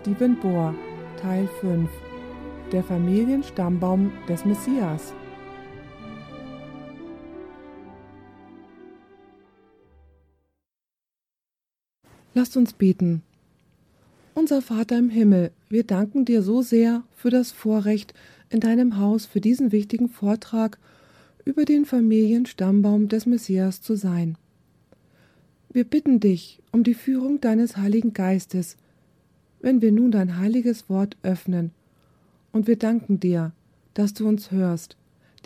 Stephen Bohr, Teil 5 Der Familienstammbaum des Messias. Lasst uns beten. Unser Vater im Himmel, wir danken dir so sehr für das Vorrecht, in deinem Haus für diesen wichtigen Vortrag über den Familienstammbaum des Messias zu sein. Wir bitten dich um die Führung deines Heiligen Geistes, wenn wir nun dein heiliges Wort öffnen, und wir danken dir, dass du uns hörst,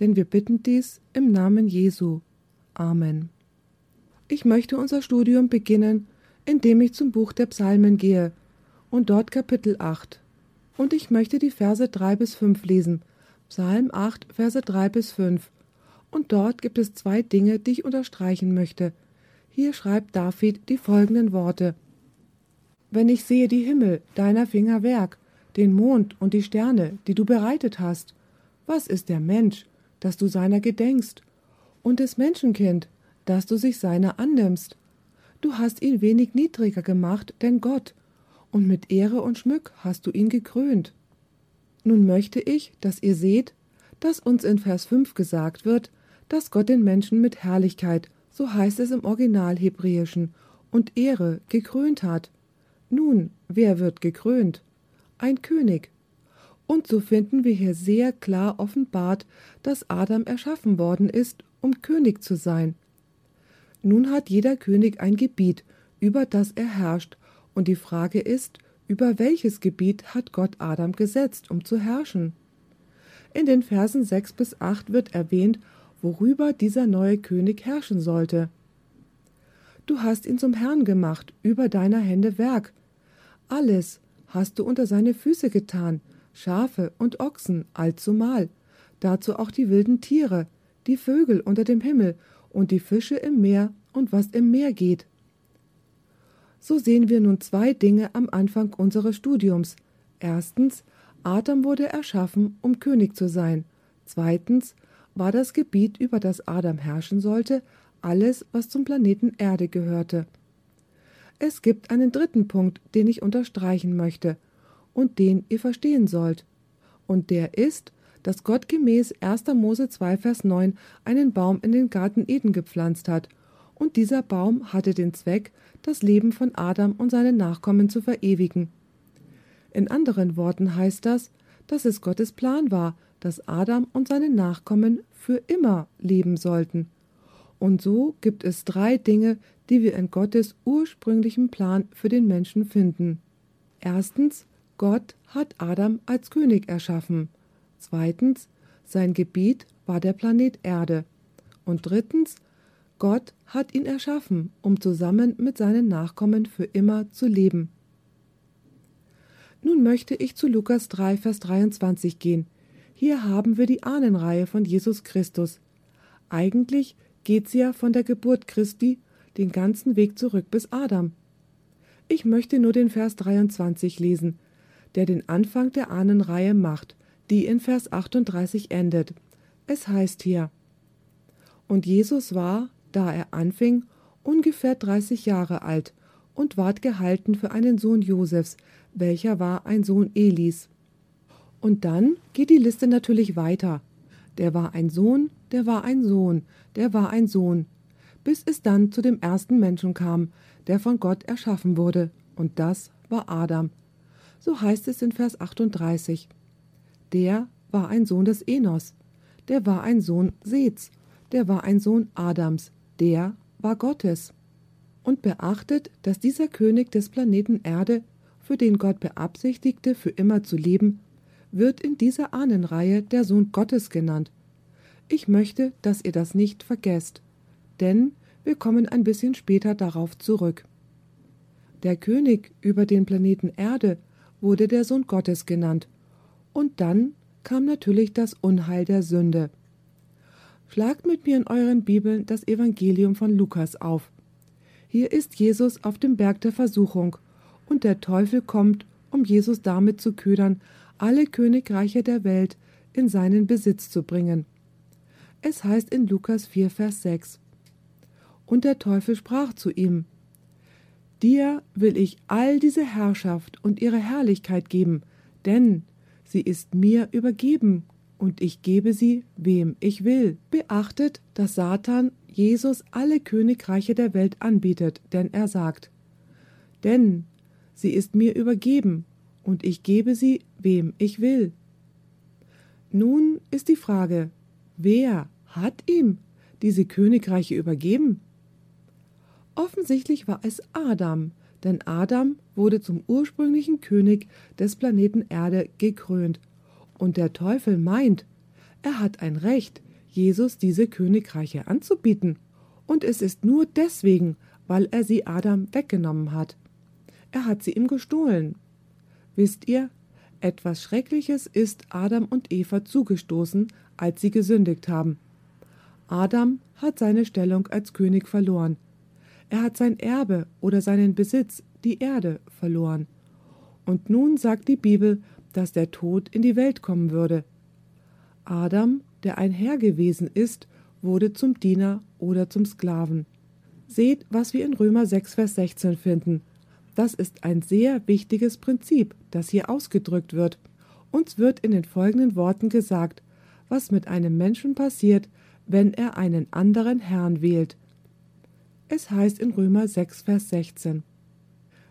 denn wir bitten dies im Namen Jesu. Amen. Ich möchte unser Studium beginnen, indem ich zum Buch der Psalmen gehe und dort Kapitel 8. Und ich möchte die Verse 3 bis 5 lesen. Psalm 8, Verse 3 bis 5. Und dort gibt es zwei Dinge, die ich unterstreichen möchte. Hier schreibt David die folgenden Worte. Wenn ich sehe die Himmel, deiner Finger Werk, den Mond und die Sterne, die du bereitet hast, was ist der Mensch, dass du seiner gedenkst, und des Menschenkind, dass du sich seiner annimmst? Du hast ihn wenig niedriger gemacht denn Gott, und mit Ehre und Schmück hast du ihn gekrönt. Nun möchte ich, dass ihr seht, dass uns in Vers 5 gesagt wird, dass Gott den Menschen mit Herrlichkeit, so heißt es im Original Hebräischen, und Ehre gekrönt hat. Nun, wer wird gekrönt? Ein König. Und so finden wir hier sehr klar offenbart, dass Adam erschaffen worden ist, um König zu sein. Nun hat jeder König ein Gebiet, über das er herrscht, und die Frage ist, über welches Gebiet hat Gott Adam gesetzt, um zu herrschen? In den Versen 6 bis 8 wird erwähnt, worüber dieser neue König herrschen sollte. Du hast ihn zum Herrn gemacht, über deiner Hände Werk, alles hast du unter seine Füße getan, Schafe und Ochsen allzumal, dazu auch die wilden Tiere, die Vögel unter dem Himmel und die Fische im Meer und was im Meer geht. So sehen wir nun zwei Dinge am Anfang unseres Studiums. Erstens, Adam wurde erschaffen, um König zu sein. Zweitens war das Gebiet, über das Adam herrschen sollte, alles, was zum Planeten Erde gehörte. Es gibt einen dritten Punkt, den ich unterstreichen möchte und den ihr verstehen sollt. Und der ist, dass Gott gemäß 1. Mose 2, Vers 9 einen Baum in den Garten Eden gepflanzt hat, und dieser Baum hatte den Zweck, das Leben von Adam und seinen Nachkommen zu verewigen. In anderen Worten heißt das, dass es Gottes Plan war, dass Adam und seine Nachkommen für immer leben sollten. Und so gibt es drei Dinge, die wir in Gottes ursprünglichem Plan für den Menschen finden. Erstens, Gott hat Adam als König erschaffen. Zweitens, sein Gebiet war der Planet Erde. Und drittens, Gott hat ihn erschaffen, um zusammen mit seinen Nachkommen für immer zu leben. Nun möchte ich zu Lukas 3, Vers 23 gehen. Hier haben wir die Ahnenreihe von Jesus Christus. Eigentlich geht sie ja von der Geburt Christi den ganzen Weg zurück bis Adam. Ich möchte nur den Vers 23 lesen, der den Anfang der Ahnenreihe macht, die in Vers 38 endet. Es heißt hier: Und Jesus war, da er anfing, ungefähr 30 Jahre alt und ward gehalten für einen Sohn Josefs, welcher war ein Sohn Elis. Und dann geht die Liste natürlich weiter. Der war ein Sohn, der war ein Sohn, der war ein Sohn, bis es dann zu dem ersten Menschen kam, der von Gott erschaffen wurde, und das war Adam. So heißt es in Vers 38. Der war ein Sohn des Enos, der war ein Sohn Seths, der war ein Sohn Adams, der war Gottes. Und beachtet, dass dieser König des Planeten Erde, für den Gott beabsichtigte, für immer zu leben, wird in dieser Ahnenreihe der Sohn Gottes genannt. Ich möchte, dass ihr das nicht vergesst, denn wir kommen ein bisschen später darauf zurück. Der König über den Planeten Erde wurde der Sohn Gottes genannt, und dann kam natürlich das Unheil der Sünde. Schlagt mit mir in euren Bibeln das Evangelium von Lukas auf. Hier ist Jesus auf dem Berg der Versuchung, und der Teufel kommt, um Jesus damit zu ködern, alle Königreiche der Welt in seinen Besitz zu bringen. Es heißt in Lukas 4, Vers 6. Und der Teufel sprach zu ihm, Dir will ich all diese Herrschaft und ihre Herrlichkeit geben, denn sie ist mir übergeben, und ich gebe sie, wem ich will. Beachtet, dass Satan Jesus alle Königreiche der Welt anbietet, denn er sagt, denn sie ist mir übergeben, und ich gebe sie, wem ich will. Nun ist die Frage, wer hat ihm diese Königreiche übergeben? Offensichtlich war es Adam, denn Adam wurde zum ursprünglichen König des Planeten Erde gekrönt und der Teufel meint, er hat ein Recht, Jesus diese Königreiche anzubieten. Und es ist nur deswegen, weil er sie Adam weggenommen hat. Er hat sie ihm gestohlen. Wisst ihr, etwas Schreckliches ist Adam und Eva zugestoßen, als sie gesündigt haben. Adam hat seine Stellung als König verloren. Er hat sein Erbe oder seinen Besitz, die Erde, verloren. Und nun sagt die Bibel, dass der Tod in die Welt kommen würde. Adam, der ein Herr gewesen ist, wurde zum Diener oder zum Sklaven. Seht, was wir in Römer 6, Vers 16 finden. Das ist ein sehr wichtiges Prinzip, das hier ausgedrückt wird. Uns wird in den folgenden Worten gesagt, was mit einem Menschen passiert, wenn er einen anderen Herrn wählt. Es heißt in Römer 6, Vers 16.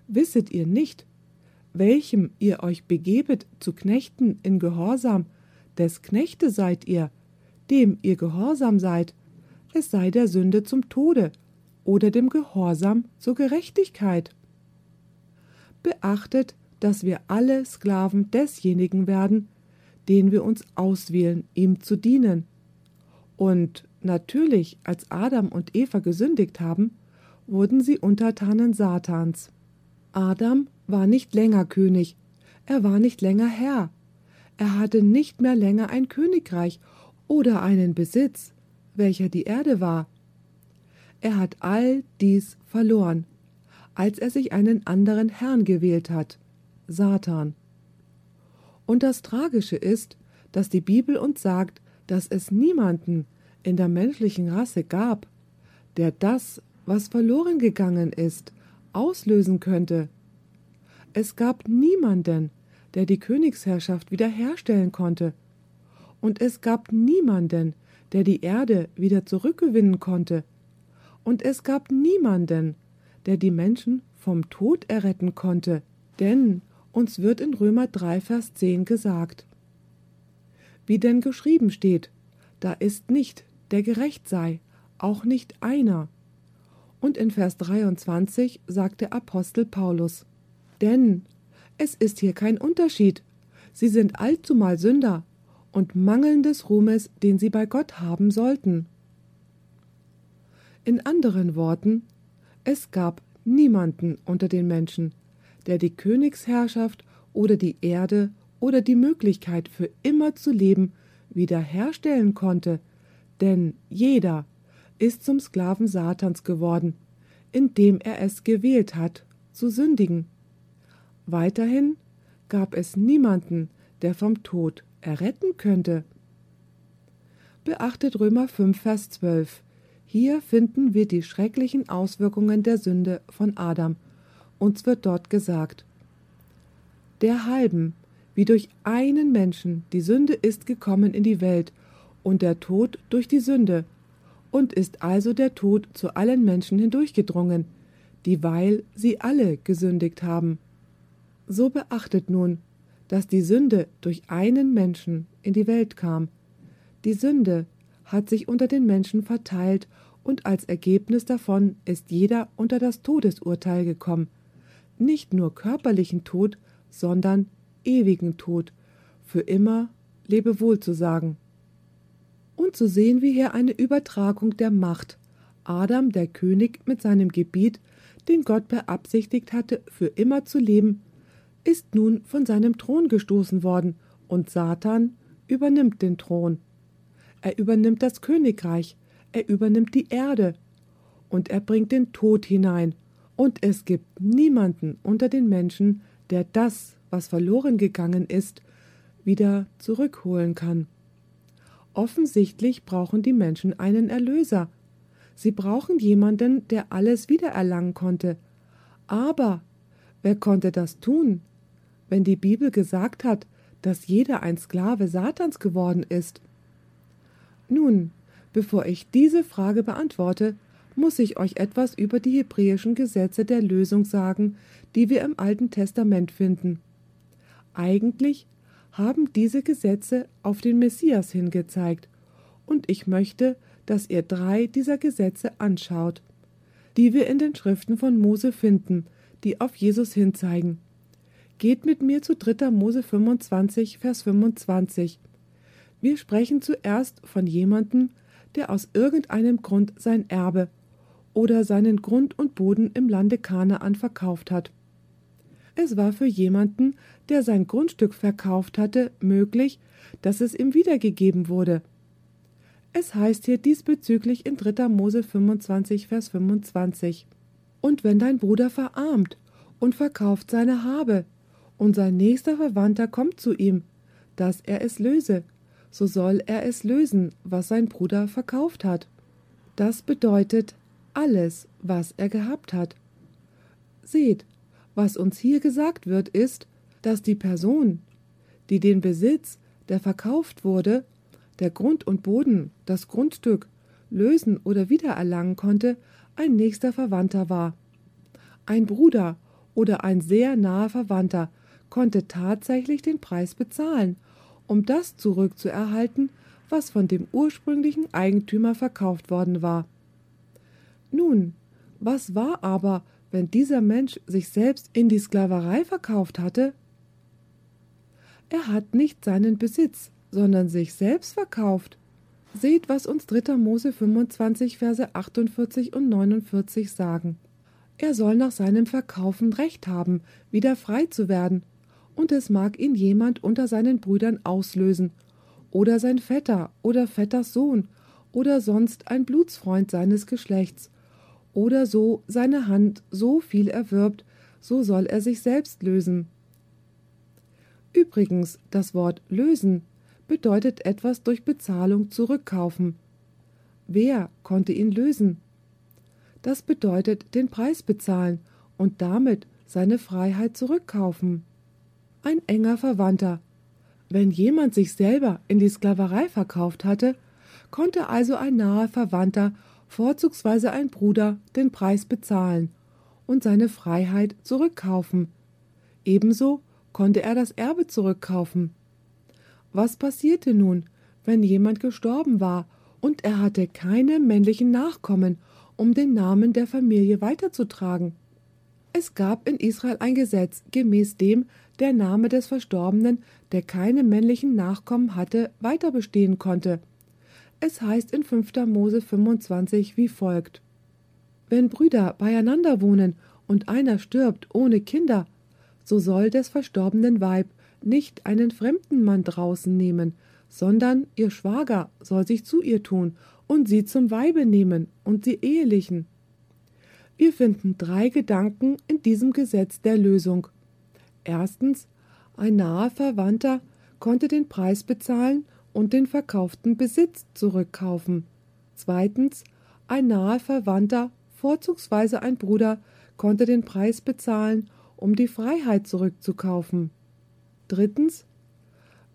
Wisset ihr nicht, welchem ihr euch begebet zu Knechten in Gehorsam, des Knechte seid ihr, dem ihr gehorsam seid, es sei der Sünde zum Tode oder dem Gehorsam zur Gerechtigkeit. Beachtet, dass wir alle Sklaven desjenigen werden, den wir uns auswählen, ihm zu dienen. Und natürlich, als Adam und Eva gesündigt haben, wurden sie Untertanen Satans. Adam war nicht länger König, er war nicht länger Herr, er hatte nicht mehr länger ein Königreich oder einen Besitz, welcher die Erde war. Er hat all dies verloren, als er sich einen anderen Herrn gewählt hat, Satan. Und das Tragische ist, dass die Bibel uns sagt, dass es niemanden in der menschlichen Rasse gab, der das, was verloren gegangen ist, auslösen könnte. Es gab niemanden, der die Königsherrschaft wiederherstellen konnte, und es gab niemanden, der die Erde wieder zurückgewinnen konnte, und es gab niemanden, der die Menschen vom Tod erretten konnte, denn uns wird in Römer 3, Vers 10 gesagt, wie denn geschrieben steht, da ist nicht, der gerecht sei, auch nicht einer. Und in Vers 23 sagt der Apostel Paulus, denn es ist hier kein Unterschied. Sie sind allzumal Sünder und mangeln des Ruhmes, den sie bei Gott haben sollten. In anderen Worten, es gab niemanden unter den Menschen, der die Königsherrschaft oder die Erde oder die Möglichkeit für immer zu leben wiederherstellen konnte, denn jeder ist zum Sklaven Satans geworden, indem er es gewählt hat, zu sündigen. Weiterhin gab es niemanden, der vom Tod erretten könnte. Beachtet Römer 5, Vers 12. Hier finden wir die schrecklichen Auswirkungen der Sünde von Adam. Uns wird dort gesagt, der halben, wie durch einen Menschen die Sünde ist gekommen in die Welt und der Tod durch die Sünde, und ist also der Tod zu allen Menschen hindurchgedrungen, dieweil sie alle gesündigt haben. So beachtet nun, dass die Sünde durch einen Menschen in die Welt kam. Die Sünde hat sich unter den Menschen verteilt und als Ergebnis davon ist jeder unter das Todesurteil gekommen. Nicht nur körperlichen Tod, sondern ewigen Tod, für immer Lebewohl zu sagen. Und so sehen wir hier eine Übertragung der Macht. Adam, der König mit seinem Gebiet, den Gott beabsichtigt hatte, für immer zu leben, ist nun von seinem Thron gestoßen worden, und Satan übernimmt den Thron. Er übernimmt das Königreich, er übernimmt die Erde, und er bringt den Tod hinein, und es gibt niemanden unter den Menschen, der das, was verloren gegangen ist, wieder zurückholen kann. Offensichtlich brauchen die Menschen einen Erlöser. Sie brauchen jemanden, der alles wiedererlangen konnte. Aber wer konnte das tun, wenn die Bibel gesagt hat, dass jeder ein Sklave Satans geworden ist? Nun, bevor ich diese Frage beantworte, muss ich euch etwas über die hebräischen Gesetze der Lösung sagen, die wir im Alten Testament finden. Eigentlich haben diese Gesetze auf den Messias hingezeigt, und ich möchte, dass ihr drei dieser Gesetze anschaut, die wir in den Schriften von Mose finden, die auf Jesus hinzeigen. Geht mit mir zu 3. Mose 25, Vers 25. Wir sprechen zuerst von jemandem, der aus irgendeinem Grund sein Erbe oder seinen Grund und Boden im Lande Kanaan verkauft hat. Es war für jemanden, der sein Grundstück verkauft hatte, möglich, dass es ihm wiedergegeben wurde. Es heißt hier diesbezüglich in 3. Mose 25, Vers 25. Und wenn dein Bruder verarmt und verkauft seine Habe, und sein nächster Verwandter kommt zu ihm, dass er es löse, so soll er es lösen, was sein Bruder verkauft hat. Das bedeutet alles, was er gehabt hat. Seht, was uns hier gesagt wird, ist, dass die Person, die den Besitz, der verkauft wurde, der Grund und Boden, das Grundstück, lösen oder wiedererlangen konnte, ein nächster Verwandter war. Ein Bruder oder ein sehr naher Verwandter konnte tatsächlich den Preis bezahlen, um das zurückzuerhalten, was von dem ursprünglichen Eigentümer verkauft worden war. Nun, was war aber, wenn dieser Mensch sich selbst in die Sklaverei verkauft hatte? Er hat nicht seinen Besitz, sondern sich selbst verkauft. Seht, was uns 3. Mose 25, Verse 48 und 49 sagen. Er soll nach seinem Verkaufen Recht haben, wieder frei zu werden, und es mag ihn jemand unter seinen Brüdern auslösen, oder sein Vetter oder Vetters Sohn, oder sonst ein Blutsfreund seines Geschlechts, oder so seine Hand so viel erwirbt, so soll er sich selbst lösen. Übrigens, das Wort lösen bedeutet etwas durch Bezahlung zurückkaufen. Wer konnte ihn lösen? Das bedeutet den Preis bezahlen und damit seine Freiheit zurückkaufen. Ein enger Verwandter. Wenn jemand sich selber in die Sklaverei verkauft hatte, konnte also ein naher Verwandter vorzugsweise ein Bruder, den Preis bezahlen und seine Freiheit zurückkaufen. Ebenso konnte er das Erbe zurückkaufen. Was passierte nun, wenn jemand gestorben war und er hatte keine männlichen Nachkommen, um den Namen der Familie weiterzutragen? Es gab in Israel ein Gesetz, gemäß dem der Name des Verstorbenen, der keine männlichen Nachkommen hatte, weiter bestehen konnte. Es heißt in 5. Mose 25 wie folgt: Wenn Brüder beieinander wohnen und einer stirbt ohne Kinder, so soll des verstorbenen Weib nicht einen fremden Mann draußen nehmen, sondern ihr Schwager soll sich zu ihr tun und sie zum Weibe nehmen und sie ehelichen. Wir finden drei Gedanken in diesem Gesetz der Lösung. Erstens, ein naher Verwandter konnte den Preis bezahlen und den verkauften Besitz zurückkaufen. Zweitens, ein naher Verwandter, vorzugsweise ein Bruder, konnte den Preis bezahlen, um die Freiheit zurückzukaufen. Drittens,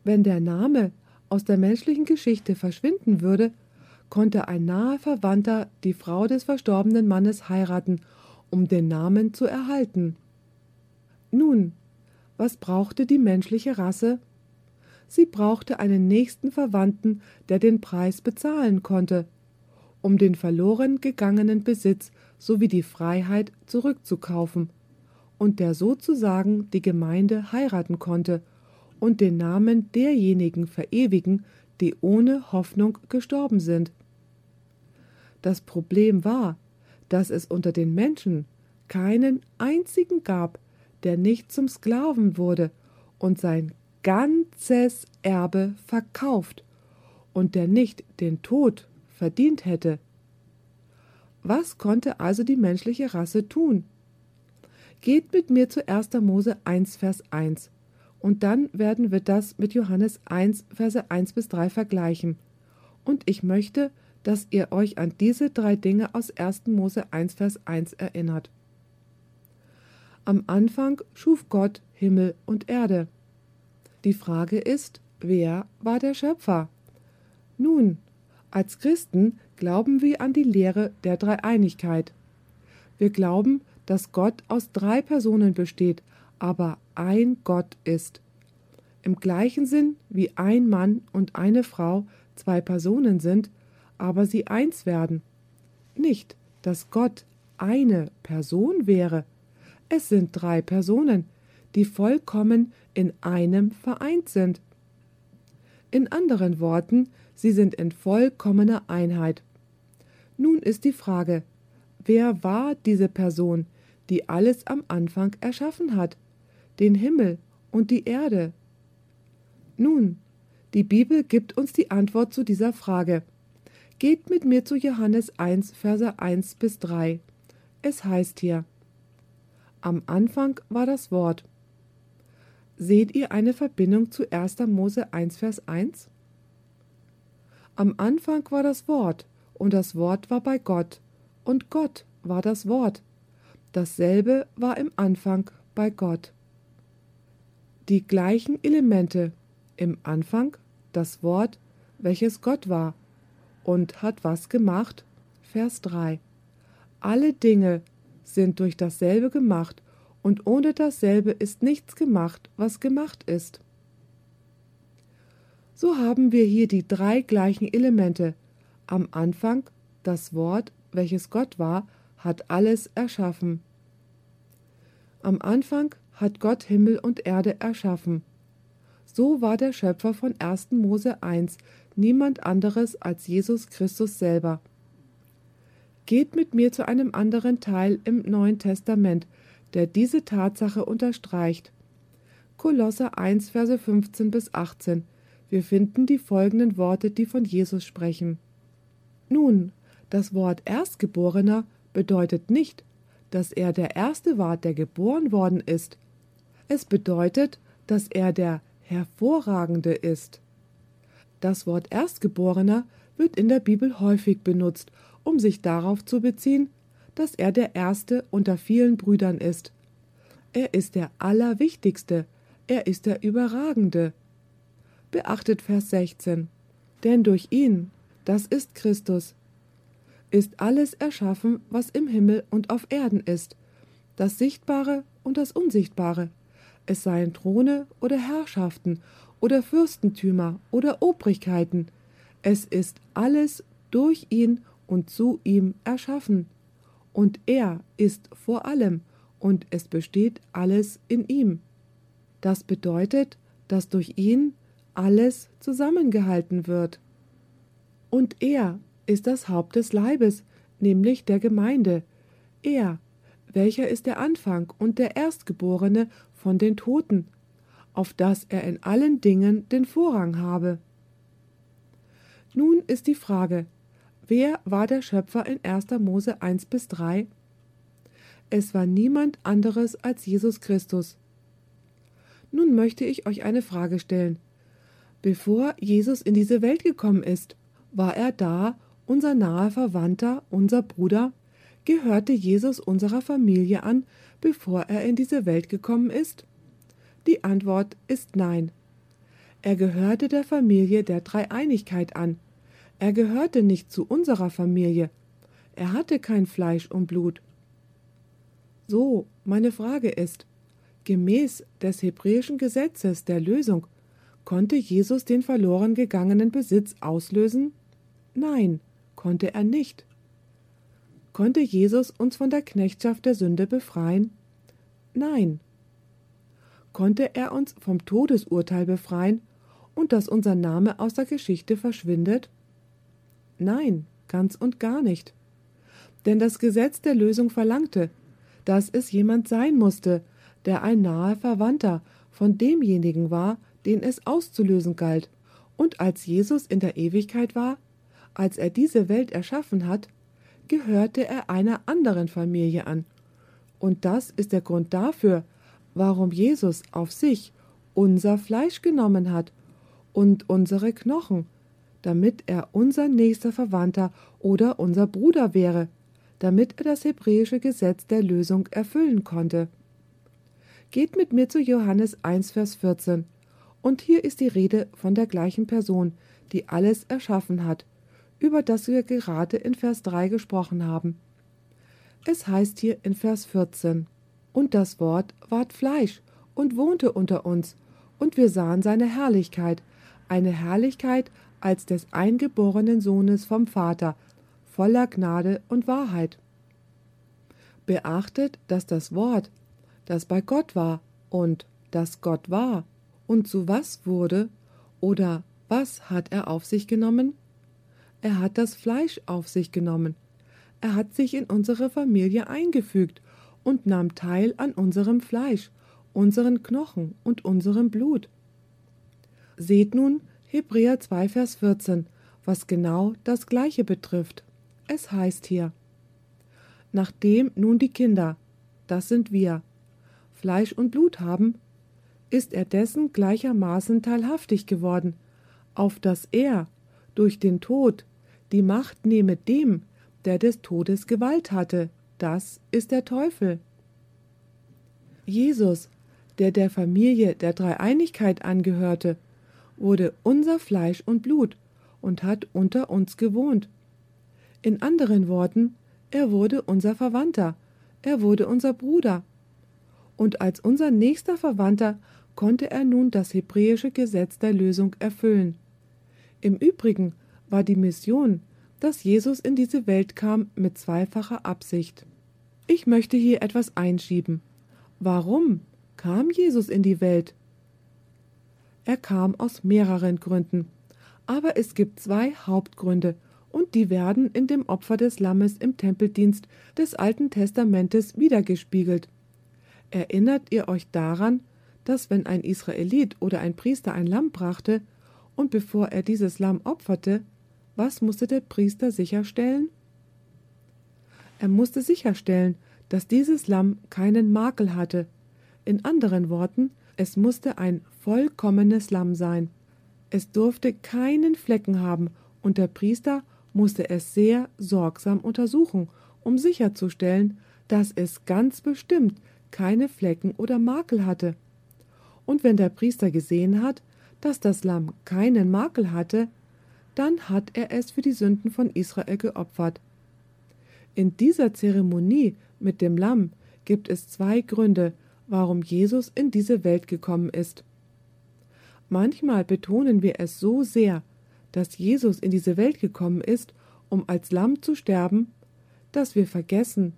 wenn der Name aus der menschlichen Geschichte verschwinden würde, konnte ein naher Verwandter die Frau des verstorbenen Mannes heiraten, um den Namen zu erhalten. Nun, was brauchte die menschliche Rasse? Sie brauchte einen nächsten Verwandten, der den Preis bezahlen konnte, um den verloren gegangenen Besitz sowie die Freiheit zurückzukaufen, und der sozusagen die Gemeinde heiraten konnte und den Namen derjenigen verewigen, die ohne Hoffnung gestorben sind. Das Problem war, dass es unter den Menschen keinen einzigen gab, der nicht zum Sklaven wurde und sein ganzes Erbe verkauft und der nicht den Tod verdient hätte. Was konnte also die menschliche Rasse tun? Geht mit mir zu 1. Mose 1, Vers 1 und dann werden wir das mit Johannes 1, Verse 1 bis 3 vergleichen. Und ich möchte, dass ihr euch an diese drei Dinge aus 1. Mose 1, Vers 1 erinnert. Am Anfang schuf Gott Himmel und Erde. Die Frage ist, wer war der Schöpfer? Nun, als Christen glauben wir an die Lehre der Dreieinigkeit. Wir glauben, dass Gott aus drei Personen besteht, aber ein Gott ist. Im gleichen Sinn wie ein Mann und eine Frau zwei Personen sind, aber sie eins werden. Nicht, dass Gott eine Person wäre. Es sind drei Personen, die vollkommen in einem vereint sind. In anderen Worten, sie sind in vollkommener Einheit. Nun ist die Frage, wer war diese Person, die alles am Anfang erschaffen hat, den Himmel und die Erde? Nun, die Bibel gibt uns die Antwort zu dieser Frage. Geht mit mir zu Johannes 1, Verse 1 bis 3. Es heißt hier: Am Anfang war das Wort. Seht ihr eine Verbindung zu 1. Mose 1, Vers 1? Am Anfang war das Wort, und das Wort war bei Gott, und Gott war das Wort. Dasselbe war im Anfang bei Gott. Die gleichen Elemente im Anfang, das Wort, welches Gott war, und hat was gemacht? Vers 3. Alle Dinge sind durch dasselbe gemacht, und ohne dasselbe ist nichts gemacht, was gemacht ist. So haben wir hier die drei gleichen Elemente. Am Anfang das Wort, welches Gott war, hat alles erschaffen. Am Anfang hat Gott Himmel und Erde erschaffen. So war der Schöpfer von 1. Mose 1 niemand anderes als Jesus Christus selber. Geht mit mir zu einem anderen Teil im Neuen Testament, der diese Tatsache unterstreicht. Kolosser 1, Verse 15 bis 18. Wir finden die folgenden Worte, die von Jesus sprechen. Nun, das Wort Erstgeborener bedeutet nicht, dass er der Erste war, der geboren worden ist. Es bedeutet, dass er der Hervorragende ist. Das Wort Erstgeborener wird in der Bibel häufig benutzt, um sich darauf zu beziehen, dass er der Erste unter vielen Brüdern ist. Er ist der Allerwichtigste, er ist der Überragende. Beachtet Vers 16. Denn durch ihn, das ist Christus, ist alles erschaffen, was im Himmel und auf Erden ist, das Sichtbare und das Unsichtbare, es seien Throne oder Herrschaften oder Fürstentümer oder Obrigkeiten, es ist alles durch ihn und zu ihm erschaffen und er ist vor allem, und es besteht alles in ihm. Das bedeutet, dass durch ihn alles zusammengehalten wird. Und er ist das Haupt des Leibes, nämlich der Gemeinde. Er, welcher ist der Anfang und der Erstgeborene von den Toten, auf dass er in allen Dingen den Vorrang habe. Nun ist die Frage, Wer war der Schöpfer in 1. Mose 1 bis 3? Es war niemand anderes als Jesus Christus. Nun möchte ich euch eine Frage stellen. Bevor Jesus in diese Welt gekommen ist, war er da, unser naher Verwandter, unser Bruder? Gehörte Jesus unserer Familie an, bevor er in diese Welt gekommen ist? Die Antwort ist nein. Er gehörte der Familie der Dreieinigkeit an, er gehörte nicht zu unserer Familie. Er hatte kein Fleisch und Blut. So, meine Frage ist, gemäß des hebräischen Gesetzes der Lösung, konnte Jesus den verloren gegangenen Besitz auslösen? Nein, konnte er nicht. Konnte Jesus uns von der Knechtschaft der Sünde befreien? Nein. Konnte er uns vom Todesurteil befreien und dass unser Name aus der Geschichte verschwindet? Nein, ganz und gar nicht. Denn das Gesetz der Lösung verlangte, dass es jemand sein musste, der ein naher Verwandter von demjenigen war, den es auszulösen galt, und als Jesus in der Ewigkeit war, als er diese Welt erschaffen hat, gehörte er einer anderen Familie an. Und das ist der Grund dafür, warum Jesus auf sich unser Fleisch genommen hat und unsere Knochen damit er unser nächster Verwandter oder unser Bruder wäre, damit er das hebräische Gesetz der Lösung erfüllen konnte. Geht mit mir zu Johannes 1, Vers 14. Und hier ist die Rede von der gleichen Person, die alles erschaffen hat, über das wir gerade in Vers 3 gesprochen haben. Es heißt hier in Vers 14, Und das Wort ward Fleisch und wohnte unter uns, und wir sahen seine Herrlichkeit, eine Herrlichkeit als des eingeborenen Sohnes vom Vater, voller Gnade und Wahrheit. Beachtet, dass das Wort, das bei Gott war und das Gott war, und zu was wurde oder was hat er auf sich genommen? Er hat das Fleisch auf sich genommen. Er hat sich in unsere Familie eingefügt und nahm teil an unserem Fleisch, unseren Knochen und unserem Blut. Seht nun Hebräer 2, Vers 14, was genau das Gleiche betrifft. Es heißt hier, Nachdem nun die Kinder, das sind wir, Fleisch und Blut haben, ist er dessen gleichermaßen teilhaftig geworden, auf dass er durch den Tod die Macht nehme dem, der des Todes Gewalt hatte, das ist der Teufel. Jesus, der der Familie der Dreieinigkeit angehörte, wurde unser Fleisch und Blut und hat unter uns gewohnt. In anderen Worten, er wurde unser Verwandter, er wurde unser Bruder. Und als unser nächster Verwandter konnte er nun das hebräische Gesetz der Lösung erfüllen. Im Übrigen war die Mission, dass Jesus in diese Welt kam, mit zweifacher Absicht. Ich möchte hier etwas einschieben. Warum kam Jesus in die Welt? Er kam aus mehreren Gründen, aber es gibt zwei Hauptgründe, und die werden in dem Opfer des Lammes im Tempeldienst des Alten Testamentes wiedergespiegelt. Erinnert ihr euch daran, dass wenn ein Israelit oder ein Priester ein Lamm brachte, und bevor er dieses Lamm opferte, was musste der Priester sicherstellen? Er musste sicherstellen, dass dieses Lamm keinen Makel hatte. In anderen Worten, es musste ein vollkommenes Lamm sein. Es durfte keinen Flecken haben, und der Priester musste es sehr sorgsam untersuchen, um sicherzustellen, dass es ganz bestimmt keine Flecken oder Makel hatte. Und wenn der Priester gesehen hat, dass das Lamm keinen Makel hatte, dann hat er es für die Sünden von Israel geopfert. In dieser Zeremonie mit dem Lamm gibt es zwei Gründe, warum Jesus in diese Welt gekommen ist. Manchmal betonen wir es so sehr, dass Jesus in diese Welt gekommen ist, um als Lamm zu sterben, dass wir vergessen,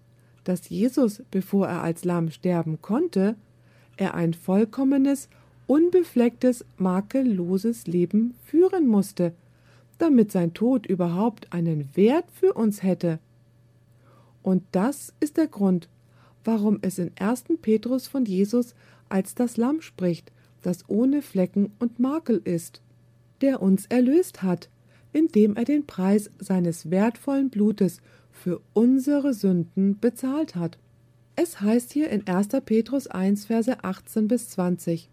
dass Jesus, bevor er als Lamm sterben konnte, er ein vollkommenes, unbeflecktes, makelloses Leben führen musste, damit sein Tod überhaupt einen Wert für uns hätte. Und das ist der Grund, warum es in 1. Petrus von Jesus als das Lamm spricht, das ohne Flecken und Makel ist, der uns erlöst hat, indem er den Preis seines wertvollen Blutes für unsere Sünden bezahlt hat. Es heißt hier in 1. Petrus 1, Verse 18 bis 20.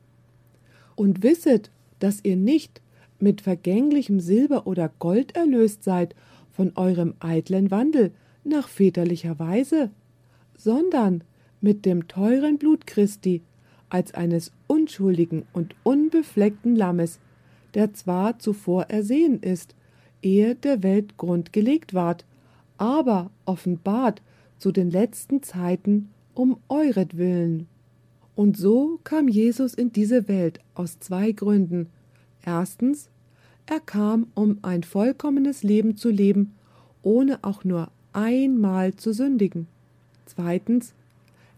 Und wisset, dass ihr nicht mit vergänglichem Silber oder Gold erlöst seid von eurem eitlen Wandel nach väterlicher Weise, sondern mit dem teuren Blut Christi, als eines unschuldigen und unbefleckten Lammes, der zwar zuvor ersehen ist, ehe der Welt Grund gelegt ward, aber offenbart zu den letzten Zeiten um euretwillen. Und so kam Jesus in diese Welt aus zwei Gründen. Erstens, er kam, um ein vollkommenes Leben zu leben, ohne auch nur einmal zu sündigen. Zweitens,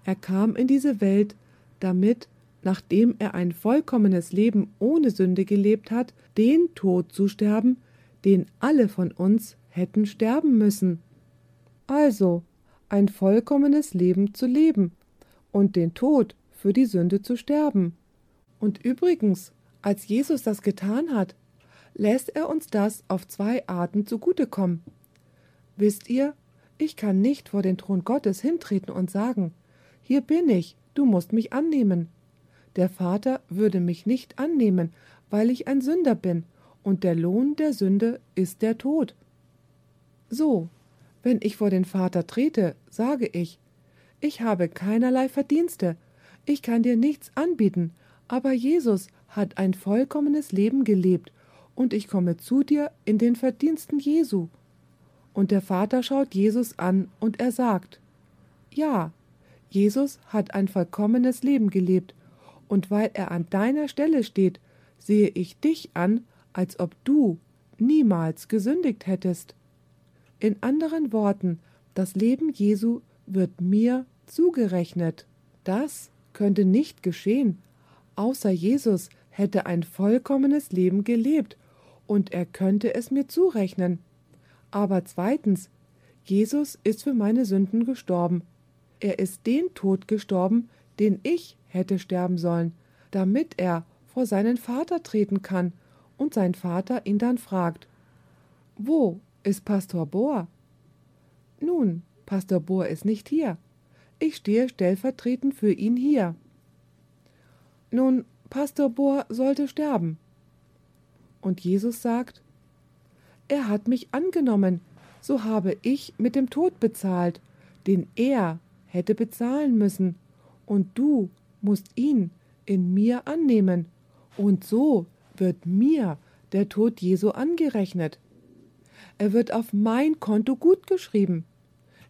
er kam in diese Welt, damit, nachdem er ein vollkommenes Leben ohne Sünde gelebt hat, den Tod zu sterben, den alle von uns hätten sterben müssen. Also, ein vollkommenes Leben zu leben und den Tod für die Sünde zu sterben. Und übrigens, als Jesus das getan hat, lässt er uns das auf zwei Arten zugutekommen. Wisst ihr, ich kann nicht vor den Thron Gottes hintreten und sagen, hier bin ich, du musst mich annehmen. Der Vater würde mich nicht annehmen, weil ich ein Sünder bin, und der Lohn der Sünde ist der Tod. So, wenn ich vor den Vater trete, sage ich, ich habe keinerlei Verdienste, Ich kann dir nichts anbieten, aber Jesus hat ein vollkommenes Leben gelebt, und ich komme zu dir in den Verdiensten Jesu. Und der Vater schaut Jesus an, und er sagt, Ja, Jesus hat ein vollkommenes Leben gelebt, und weil er an deiner Stelle steht, sehe ich dich an, als ob du niemals gesündigt hättest. In anderen Worten, das Leben Jesu wird mir zugerechnet. Das könnte nicht geschehen, außer Jesus hätte ein vollkommenes Leben gelebt, und er könnte es mir zurechnen. Aber zweitens, Jesus ist für meine Sünden gestorben. Er ist den Tod gestorben, den ich hätte sterben sollen, damit er vor seinen Vater treten kann und sein Vater ihn dann fragt, wo ist Pastor Bohr? Nun, Pastor Bohr ist nicht hier. Ich stehe stellvertretend für ihn hier. Nun, Pastor Bohr sollte sterben. Und Jesus sagt, er hat mich angenommen, so habe ich mit dem Tod bezahlt, den er hätte bezahlen müssen, und du musst ihn in mir annehmen, und so wird mir der Tod Jesu angerechnet. Er wird auf mein Konto gutgeschrieben.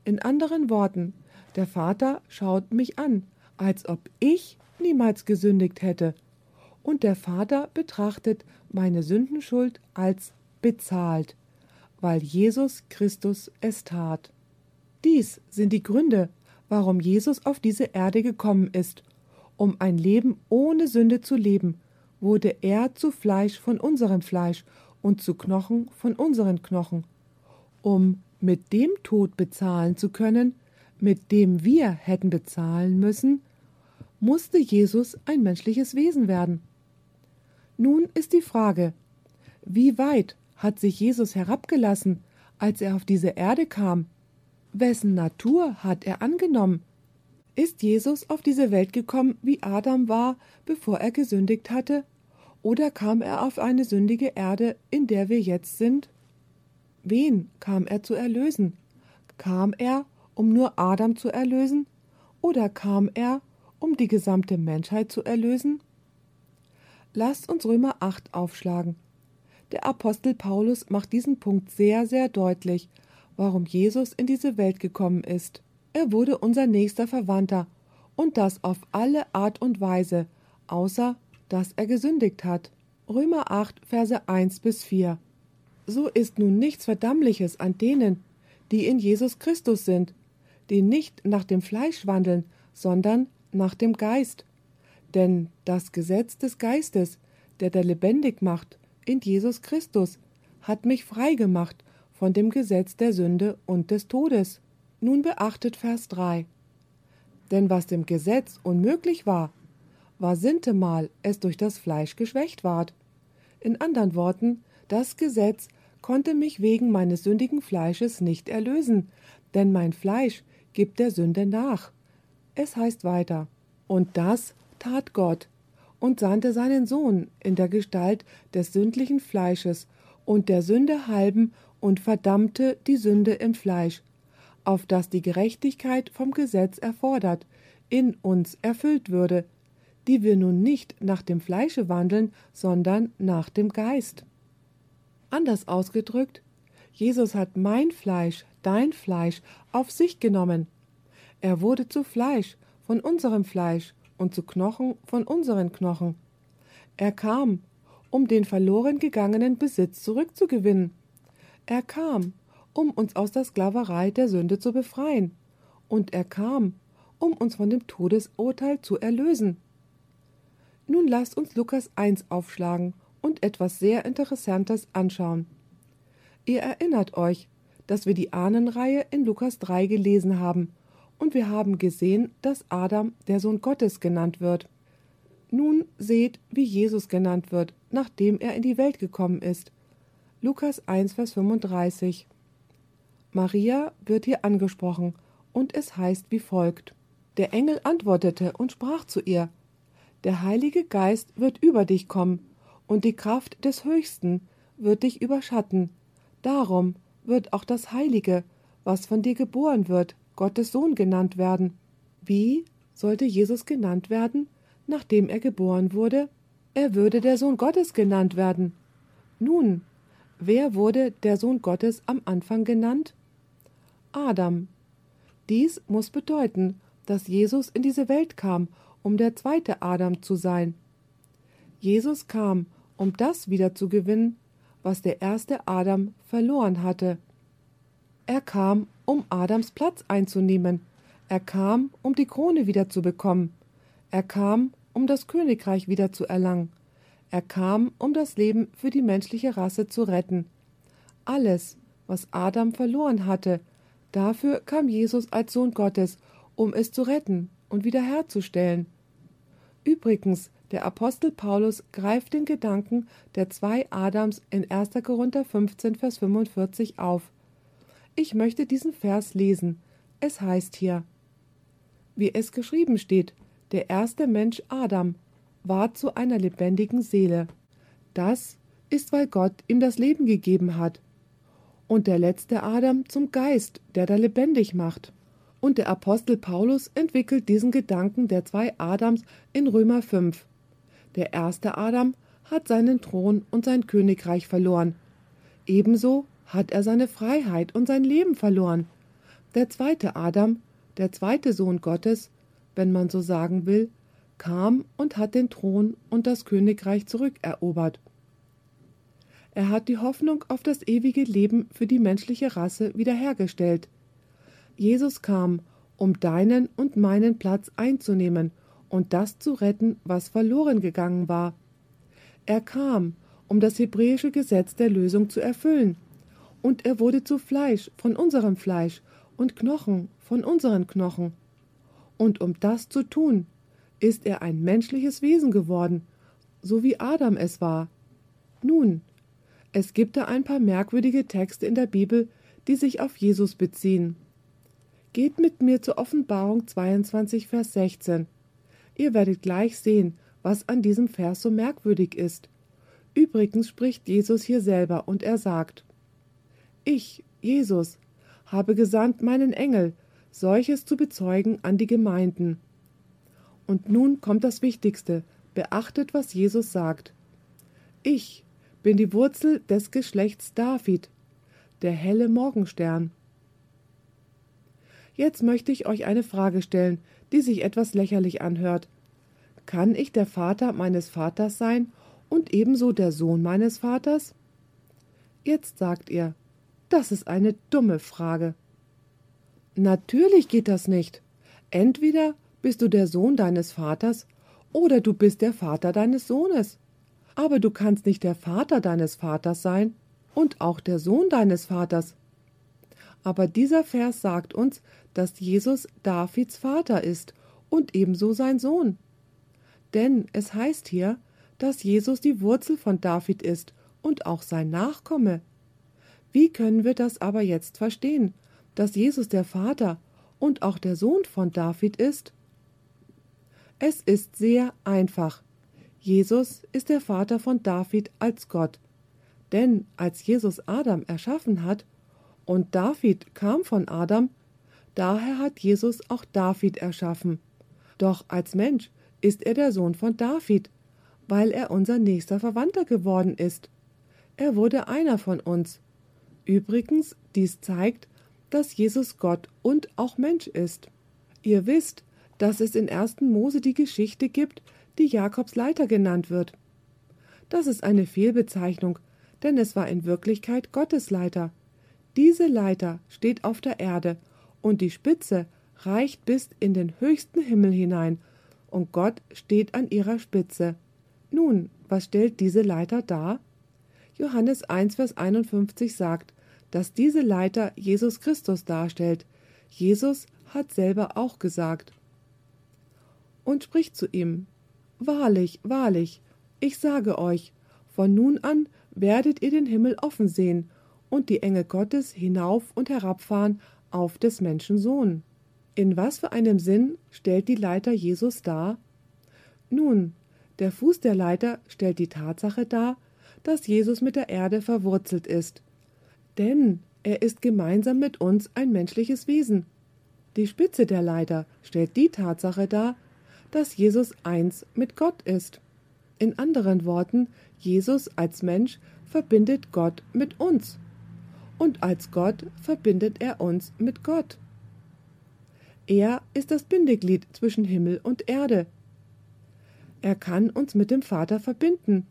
In anderen Worten, der Vater schaut mich an, als ob ich niemals gesündigt hätte, und der Vater betrachtet meine Sündenschuld als bezahlt, weil Jesus Christus es tat. Dies sind die Gründe, warum Jesus auf diese Erde gekommen ist. Um ein Leben ohne Sünde zu leben, wurde er zu Fleisch von unserem Fleisch und zu Knochen von unseren Knochen. Um mit dem Tod bezahlen zu können, mit dem wir hätten bezahlen müssen, musste Jesus ein menschliches Wesen werden. Nun ist die Frage, wie weit hat sich Jesus herabgelassen, als er auf diese Erde kam? Wessen Natur hat er angenommen? Ist Jesus auf diese Welt gekommen, wie Adam war, bevor er gesündigt hatte? Oder kam er auf eine sündige Erde, in der wir jetzt sind? Wen kam er zu erlösen? Kam er, um nur Adam zu erlösen? Oder kam er, um die gesamte Menschheit zu erlösen? Lasst uns Römer 8 aufschlagen. Der Apostel Paulus macht diesen Punkt sehr, sehr deutlich, warum Jesus in diese Welt gekommen ist. Er wurde unser nächster Verwandter, und das auf alle Art und Weise, außer dass er gesündigt hat. Römer 8, Verse 1 bis 4. So ist nun nichts Verdammliches an denen, die in Jesus Christus sind, die nicht nach dem Fleisch wandeln, sondern nach dem Geist. Denn das Gesetz des Geistes, der da lebendig macht, in Jesus Christus, hat mich frei gemacht von dem Gesetz der Sünde und des Todes. Nun beachtet Vers 3. Denn was dem Gesetz unmöglich war, war sintemal es durch das Fleisch geschwächt ward. In anderen Worten, das Gesetz konnte mich wegen meines sündigen Fleisches nicht erlösen, denn mein Fleisch gibt der Sünde nach. Es heißt weiter, und das tat Gott und sandte seinen Sohn in der Gestalt des sündlichen Fleisches und der Sünde halben und verdammte die Sünde im Fleisch, auf dass die Gerechtigkeit vom Gesetz erfordert, in uns erfüllt würde, die wir nun nicht nach dem Fleische wandeln, sondern nach dem Geist. Anders ausgedrückt, Jesus hat mein Fleisch, dein Fleisch, auf sich genommen. Er wurde zu Fleisch von unserem Fleisch und zu Knochen von unseren Knochen. Er kam, um den verloren gegangenen Besitz zurückzugewinnen. Er kam, um uns aus der Sklaverei der Sünde zu befreien. Und er kam, um uns von dem Todesurteil zu erlösen. Nun lasst uns Lukas 1 aufschlagen und etwas sehr Interessantes anschauen. Ihr erinnert euch, dass wir die Ahnenreihe in Lukas 3 gelesen haben und wir haben gesehen, dass Adam der Sohn Gottes genannt wird. Nun seht, wie Jesus genannt wird, nachdem er in die Welt gekommen ist. Lukas 1, Vers 35. Maria wird hier angesprochen, und es heißt wie folgt. Der Engel antwortete und sprach zu ihr, Der Heilige Geist wird über dich kommen, und die Kraft des Höchsten wird dich überschatten. Darum wird auch das Heilige, was von dir geboren wird, Gottes Sohn genannt werden. Wie sollte Jesus genannt werden, nachdem er geboren wurde? Er würde der Sohn Gottes genannt werden. Nun, wer wurde der Sohn Gottes am Anfang genannt? Adam. Dies muss bedeuten, dass Jesus in diese Welt kam, um der zweite Adam zu sein. Jesus kam, um das wiederzugewinnen, was der erste Adam verloren hatte. Er kam, um Adams Platz einzunehmen. Er kam, um die Krone wiederzubekommen. Er kam, um das Königreich wiederzuerlangen. Er kam, um das Leben für die menschliche Rasse zu retten. Alles, was Adam verloren hatte, dafür kam Jesus als Sohn Gottes, um es zu retten und wiederherzustellen. Übrigens, der Apostel Paulus greift den Gedanken der zwei Adams in 1. Korinther 15, Vers 45 auf. Ich möchte diesen Vers lesen. Es heißt hier, wie es geschrieben steht, der erste Mensch Adam war zu einer lebendigen Seele. Das ist, weil Gott ihm das Leben gegeben hat. Und der letzte Adam zum Geist, der da lebendig macht. Und der Apostel Paulus entwickelt diesen Gedanken der zwei Adams in Römer 5. Der erste Adam hat seinen Thron und sein Königreich verloren. Ebenso hat er seine Freiheit und sein Leben verloren. Der zweite Adam, der zweite Sohn Gottes, wenn man so sagen will, kam und hat den Thron und das Königreich zurückerobert. Er hat die Hoffnung auf das ewige Leben für die menschliche Rasse wiederhergestellt. Jesus kam, um deinen und meinen Platz einzunehmen und das zu retten, was verloren gegangen war. Er kam, um das hebräische Gesetz der Lösung zu erfüllen, und er wurde zu Fleisch von unserem Fleisch und Knochen von unseren Knochen. Und um das zu tun, ist er ein menschliches Wesen geworden, so wie Adam es war. Nun, es gibt da ein paar merkwürdige Texte in der Bibel, die sich auf Jesus beziehen. Geht mit mir zur Offenbarung 22, Vers 16. Ihr werdet gleich sehen, was an diesem Vers so merkwürdig ist. Übrigens spricht Jesus hier selber und er sagt, ich, Jesus, habe gesandt meinen Engel, solches zu bezeugen an die Gemeinden. Und nun kommt das Wichtigste, beachtet, was Jesus sagt. Ich bin die Wurzel des Geschlechts David, der helle Morgenstern. Jetzt möchte ich euch eine Frage stellen, die sich etwas lächerlich anhört. Kann ich der Vater meines Vaters sein und ebenso der Sohn meines Vaters? Jetzt sagt ihr, das ist eine dumme Frage. Natürlich geht das nicht. Entweder bist du der Sohn deines Vaters oder du bist der Vater deines Sohnes. Aber du kannst nicht der Vater deines Vaters sein und auch der Sohn deines Vaters. Aber dieser Vers sagt uns, dass Jesus Davids Vater ist und ebenso sein Sohn. Denn es heißt hier, dass Jesus die Wurzel von David ist und auch sein Nachkomme. Wie können wir das aber jetzt verstehen, dass Jesus der Vater und auch der Sohn von David ist? Es ist sehr einfach. Jesus ist der Vater von David als Gott. Denn als Jesus Adam erschaffen hat, und David kam von Adam, daher hat Jesus auch David erschaffen. Doch als Mensch ist er der Sohn von David, weil er unser nächster Verwandter geworden ist. Er wurde einer von uns. Übrigens, dies zeigt, dass Jesus Gott und auch Mensch ist. Ihr wisst, dass es in 1. Mose die Geschichte gibt, die Jakobs Leiter genannt wird. Das ist eine Fehlbezeichnung, denn es war in Wirklichkeit Gottes Leiter. Diese Leiter steht auf der Erde, und die Spitze reicht bis in den höchsten Himmel hinein, und Gott steht an ihrer Spitze. Nun, was stellt diese Leiter dar? Johannes 1, Vers 51 sagt, dass diese Leiter Jesus Christus darstellt. Jesus hat selber auch gesagt. Und spricht zu ihm, Wahrlich, wahrlich, ich sage euch, von nun an werdet ihr den Himmel offen sehen und die Engel Gottes hinauf und herabfahren auf des Menschen Sohn. In was für einem Sinn stellt die Leiter Jesus dar? Nun, der Fuß der Leiter stellt die Tatsache dar, dass Jesus mit der Erde verwurzelt ist, denn er ist gemeinsam mit uns ein menschliches Wesen. Die Spitze der Leiter stellt die Tatsache dar, dass Jesus eins mit Gott ist. In anderen Worten, Jesus als Mensch verbindet Gott mit uns. Und als Gott verbindet er uns mit Gott. Er ist das Bindeglied zwischen Himmel und Erde. Er kann uns mit dem Vater verbinden,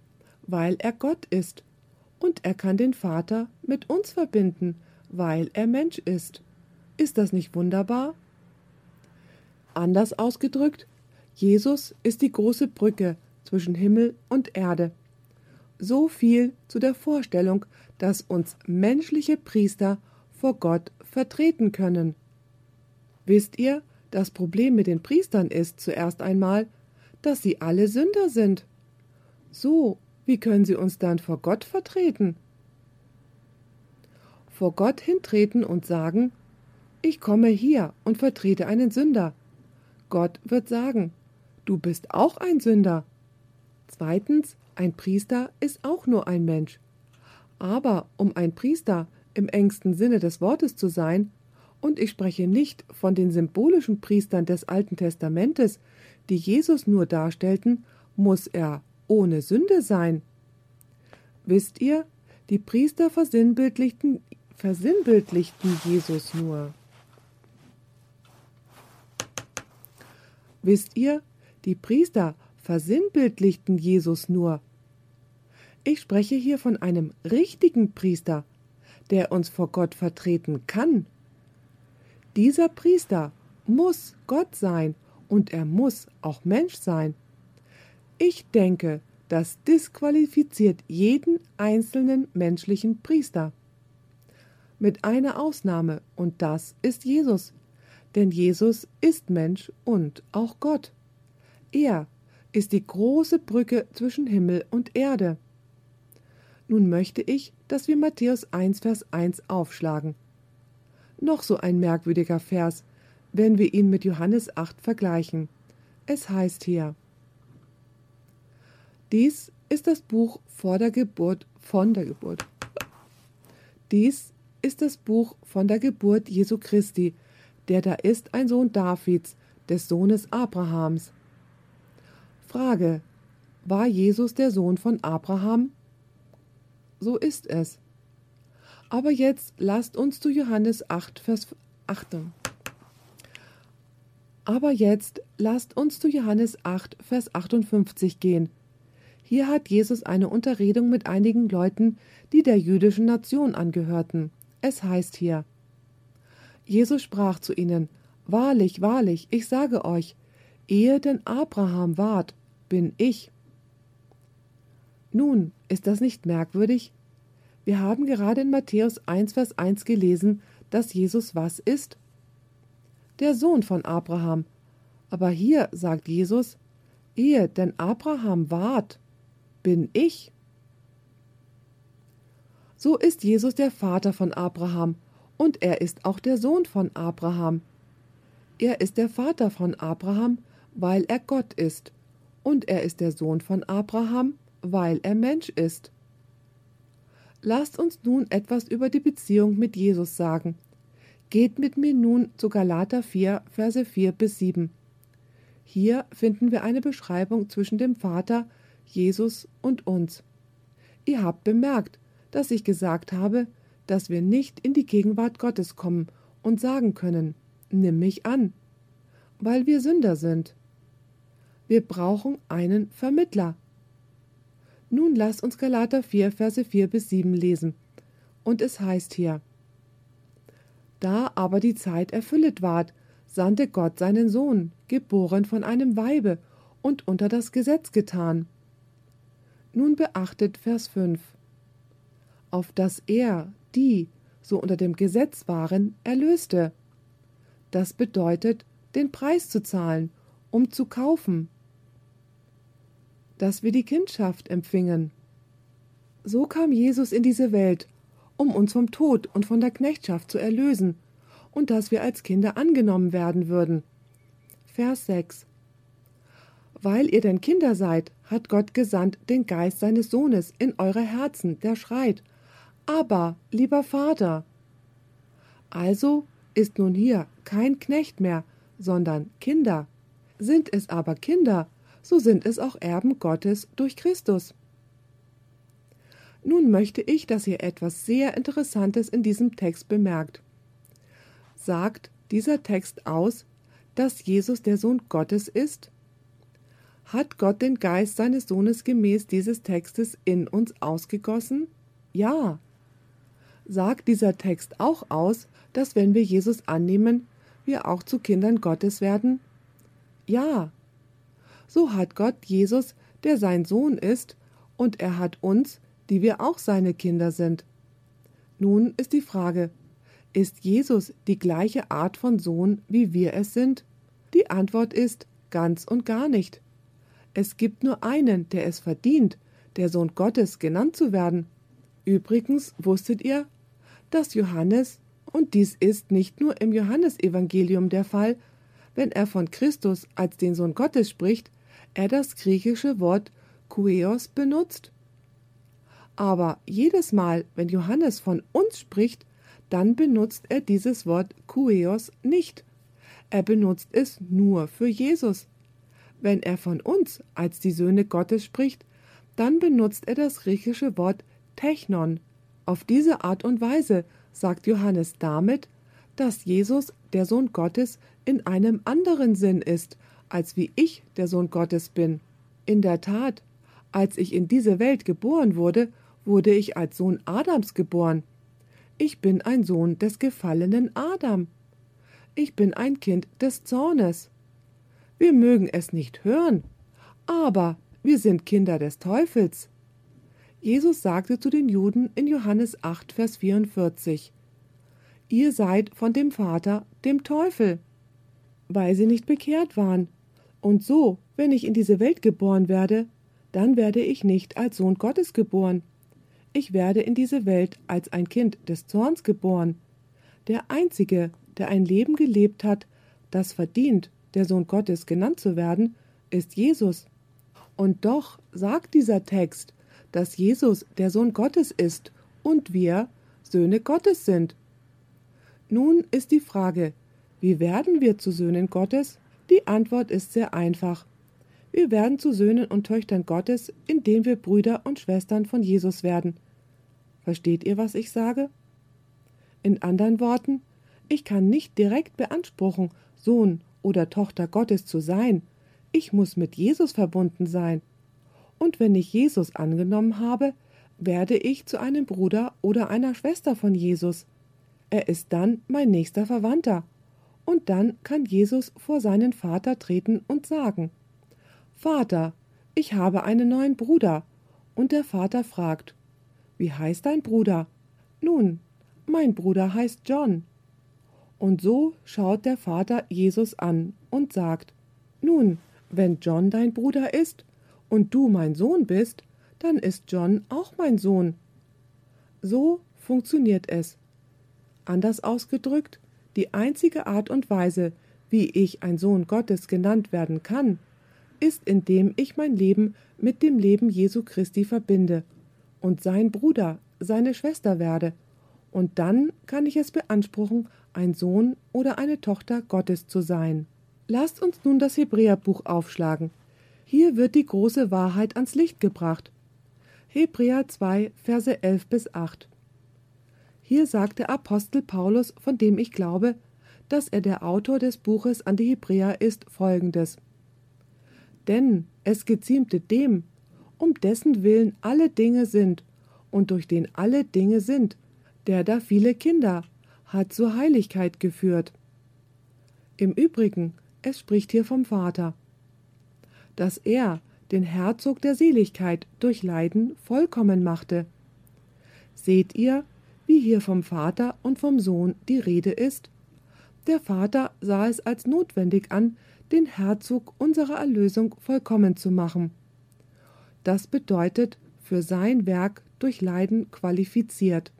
weil er Gott ist. Und er kann den Vater mit uns verbinden, weil er Mensch ist. Ist das nicht wunderbar? Anders ausgedrückt, Jesus ist die große Brücke zwischen Himmel und Erde. So viel zu der Vorstellung, dass uns menschliche Priester vor Gott vertreten können. Wisst ihr, das Problem mit den Priestern ist zuerst einmal, dass sie alle Sünder sind. So, wie können sie uns dann vor Gott vertreten? Vor Gott hintreten und sagen, ich komme hier und vertrete einen Sünder. Gott wird sagen, du bist auch ein Sünder. Zweitens, ein Priester ist auch nur ein Mensch. Aber um ein Priester im engsten Sinne des Wortes zu sein, und ich spreche nicht von den symbolischen Priestern des Alten Testamentes, die Jesus nur darstellten, muss er ohne Sünde sein. Wisst ihr, die Priester versinnbildlichten, versinnbildlichten Jesus nur. Wisst ihr, die Priester versinnbildlichten Jesus nur. Ich spreche hier von einem richtigen Priester, der uns vor Gott vertreten kann. Dieser Priester muss Gott sein und er muss auch Mensch sein. Ich denke, das disqualifiziert jeden einzelnen menschlichen Priester. Mit einer Ausnahme, und das ist Jesus. Denn Jesus ist Mensch und auch Gott. Er ist die große Brücke zwischen Himmel und Erde. Nun möchte ich, dass wir Matthäus 1, Vers 1 aufschlagen. Noch so ein merkwürdiger Vers, wenn wir ihn mit Johannes 8 vergleichen. Es heißt hier: Dies ist das Buch vor der Geburt, von der Geburt. Dies ist das Buch von der Geburt Jesu Christi, der da ist ein Sohn Davids, des Sohnes Abrahams. Frage: War Jesus der Sohn von Abraham? So ist es. Aber jetzt lasst uns zu Johannes 8, Vers 8. Aber jetzt lasst uns zu Johannes 8, Vers 58 gehen. Hier hat Jesus eine Unterredung mit einigen Leuten, die der jüdischen Nation angehörten. Es heißt hier: Jesus sprach zu ihnen: Wahrlich, wahrlich, ich sage euch, ehe denn Abraham ward, bin ich. Nun, ist das nicht merkwürdig? Wir haben gerade in Matthäus 1, Vers 1 gelesen, dass Jesus was ist? Der Sohn von Abraham. Aber hier sagt Jesus, ehe denn Abraham ward, bin ich. So ist Jesus der Vater von Abraham und er ist auch der Sohn von Abraham. Er ist der Vater von Abraham, weil er Gott ist und er ist der Sohn von Abraham, weil er Mensch ist. Lasst uns nun etwas über die Beziehung mit Jesus sagen. Geht mit mir nun zu Galater 4, Verse 4 bis 7. Hier finden wir eine Beschreibung zwischen dem Vater, Jesus und uns. Ihr habt bemerkt, dass ich gesagt habe, dass wir nicht in die Gegenwart Gottes kommen und sagen können, nimm mich an, weil wir Sünder sind. Wir brauchen einen Vermittler. Nun lasst uns Galater 4, Verse 4 bis 7 lesen. Und es heißt hier: Da aber die Zeit erfüllet ward, sandte Gott seinen Sohn, geboren von einem Weibe und unter das Gesetz getan. Nun beachtet Vers 5. Auf dass er, die so unter dem Gesetz waren, erlöste. Das bedeutet, den Preis zu zahlen, um zu kaufen, dass wir die Kindschaft empfingen. So kam Jesus in diese Welt, um uns vom Tod und von der Knechtschaft zu erlösen, und dass wir als Kinder angenommen werden würden. Vers 6 Weil ihr denn Kinder seid, hat Gott gesandt den Geist seines Sohnes in eure Herzen, der schreit, aber, lieber Vater. Also ist nun hier kein Knecht mehr, sondern Kinder. Sind es aber Kinder, so sind es auch Erben Gottes durch Christus. Nun möchte ich, dass ihr etwas sehr Interessantes in diesem Text bemerkt. Sagt dieser Text aus, dass Jesus der Sohn Gottes ist? Hat Gott den Geist seines Sohnes gemäß dieses Textes in uns ausgegossen? Ja. Sagt dieser Text auch aus, dass wenn wir Jesus annehmen, wir auch zu Kindern Gottes werden? Ja. So hat Gott Jesus, der sein Sohn ist, und er hat uns, die wir auch seine Kinder sind. Nun ist die Frage, ist Jesus die gleiche Art von Sohn, wie wir es sind? Die Antwort ist ganz und gar nicht. Es gibt nur einen, der es verdient, der Sohn Gottes genannt zu werden. Übrigens wusstet ihr, dass Johannes, und dies ist nicht nur im Johannesevangelium der Fall, wenn er von Christus als den Sohn Gottes spricht, er das griechische Wort Kueos benutzt? Aber jedes Mal, wenn Johannes von uns spricht, dann benutzt er dieses Wort Kueos nicht. Er benutzt es nur für Jesus. Wenn er von uns als die Söhne Gottes spricht, dann benutzt er das griechische Wort Technon. Auf diese Art und Weise sagt Johannes damit, dass Jesus der Sohn Gottes in einem anderen Sinn ist, als wie ich der Sohn Gottes bin. In der Tat, als ich in diese Welt geboren wurde, wurde ich als Sohn Adams geboren. Ich bin ein Sohn des gefallenen Adam. Ich bin ein Kind des Zornes. Wir mögen es nicht hören, aber wir sind Kinder des Teufels. Jesus sagte zu den Juden in Johannes 8, Vers 44, Ihr seid von dem Vater, dem Teufel, weil sie nicht bekehrt waren. Und so, wenn ich in diese Welt geboren werde, dann werde ich nicht als Sohn Gottes geboren. Ich werde in diese Welt als ein Kind des Zorns geboren. Der Einzige, der ein Leben gelebt hat, das verdient, der Sohn Gottes genannt zu werden, ist Jesus. Und doch sagt dieser Text, dass Jesus der Sohn Gottes ist und wir Söhne Gottes sind. Nun ist die Frage, wie werden wir zu Söhnen Gottes? Die Antwort ist sehr einfach. Wir werden zu Söhnen und Töchtern Gottes, indem wir Brüder und Schwestern von Jesus werden. Versteht ihr, was ich sage? In anderen Worten, ich kann nicht direkt beanspruchen, Sohn oder Tochter Gottes zu sein. Ich muss mit Jesus verbunden sein. Und wenn ich Jesus angenommen habe, werde ich zu einem Bruder oder einer Schwester von Jesus. Er ist dann mein nächster Verwandter. Und dann kann Jesus vor seinen Vater treten und sagen Vater, ich habe einen neuen Bruder. Und der Vater fragt Wie heißt dein Bruder? Nun, mein Bruder heißt John. Und so schaut der Vater Jesus an und sagt Nun, wenn John dein Bruder ist und du mein Sohn bist, dann ist John auch mein Sohn. So funktioniert es. Anders ausgedrückt, die einzige Art und Weise, wie ich ein Sohn Gottes genannt werden kann, ist, indem ich mein Leben mit dem Leben Jesu Christi verbinde und sein Bruder, seine Schwester werde, und dann kann ich es beanspruchen, ein Sohn oder eine Tochter Gottes zu sein. Lasst uns nun das Hebräerbuch aufschlagen. Hier wird die große Wahrheit ans Licht gebracht. Hebräer 2, Verse 11 bis 8. Hier sagt der Apostel Paulus, von dem ich glaube, dass er der Autor des Buches an die Hebräer ist, folgendes. Denn es geziemte dem, um dessen Willen alle Dinge sind und durch den alle Dinge sind, der da viele Kinder hat zur Heiligkeit geführt. Im Übrigen, es spricht hier vom Vater, dass er den Herzog der Seligkeit durch Leiden vollkommen machte. Seht ihr, wie hier vom Vater und vom Sohn die Rede ist? Der Vater sah es als notwendig an, den Herzog unserer Erlösung vollkommen zu machen. Das bedeutet für sein Werk durch Leiden qualifiziert.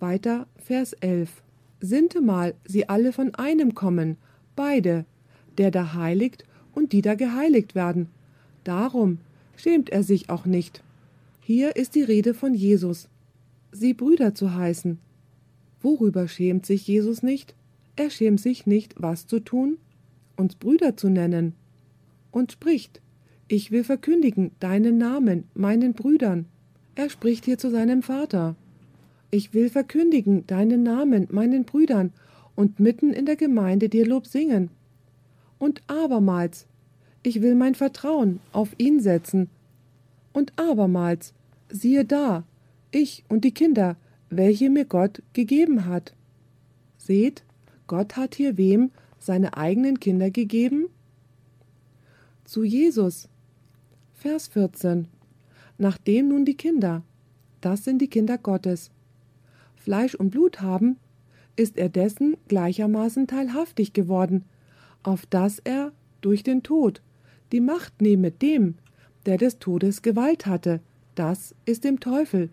Weiter Vers 11. Sintemal sie alle von einem kommen, beide, der da heiligt und die da geheiligt werden. Darum schämt er sich auch nicht. Hier ist die Rede von Jesus, sie Brüder zu heißen. Worüber schämt sich Jesus nicht? Er schämt sich nicht, was zu tun? Uns Brüder zu nennen. Und spricht, ich will verkündigen deinen Namen meinen Brüdern. Er spricht hier zu seinem Vater. Ich will verkündigen deinen Namen meinen Brüdern und mitten in der Gemeinde dir Lob singen. Und abermals, ich will mein Vertrauen auf ihn setzen. Und abermals, siehe da, ich und die Kinder, welche mir Gott gegeben hat. Seht, Gott hat hier wem seine eigenen Kinder gegeben? Zu Jesus. Vers 14. Nachdem nun die Kinder, das sind die Kinder Gottes, Fleisch und Blut haben, ist er dessen gleichermaßen teilhaftig geworden, auf dass er durch den Tod die Macht nehme dem, der des Todes Gewalt hatte, das ist dem Teufel,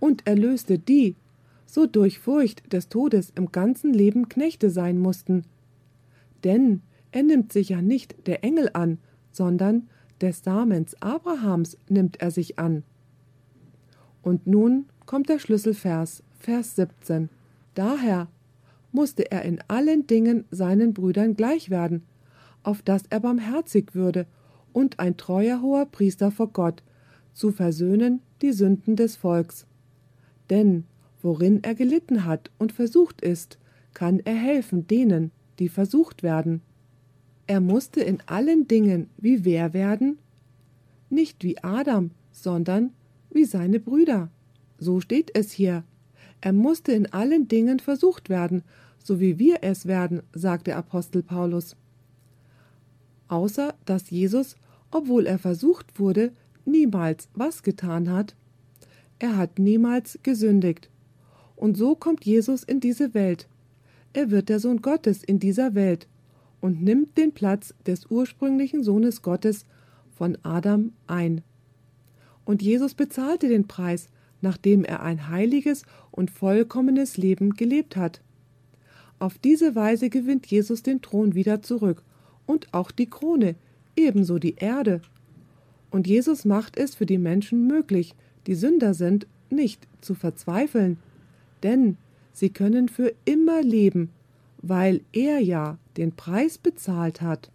und erlöste die, so durch Furcht des Todes im ganzen Leben Knechte sein mussten. Denn er nimmt sich ja nicht der Engel an, sondern des Samens Abrahams nimmt er sich an. Und nun kommt der Schlüsselvers, Vers 17. Daher musste er in allen Dingen seinen Brüdern gleich werden, auf dass er barmherzig würde und ein treuer hoher Priester vor Gott, zu versöhnen die Sünden des Volks. Denn worin er gelitten hat und versucht ist, kann er helfen denen, die versucht werden. Er musste in allen Dingen wie wer werden? Nicht wie Adam, sondern wie seine Brüder. So steht es hier. Er musste in allen Dingen versucht werden, so wie wir es werden, sagt der Apostel Paulus. Außer dass Jesus, obwohl er versucht wurde, niemals was getan hat. Er hat niemals gesündigt. Und so kommt Jesus in diese Welt. Er wird der Sohn Gottes in dieser Welt und nimmt den Platz des ursprünglichen Sohnes Gottes von Adam ein. Und Jesus bezahlte den Preis, nachdem er ein heiliges und vollkommenes Leben gelebt hat. Auf diese Weise gewinnt Jesus den Thron wieder zurück und auch die Krone, ebenso die Erde. Und Jesus macht es für die Menschen möglich, die Sünder sind, nicht zu verzweifeln, denn sie können für immer leben, weil er ja den Preis bezahlt hat.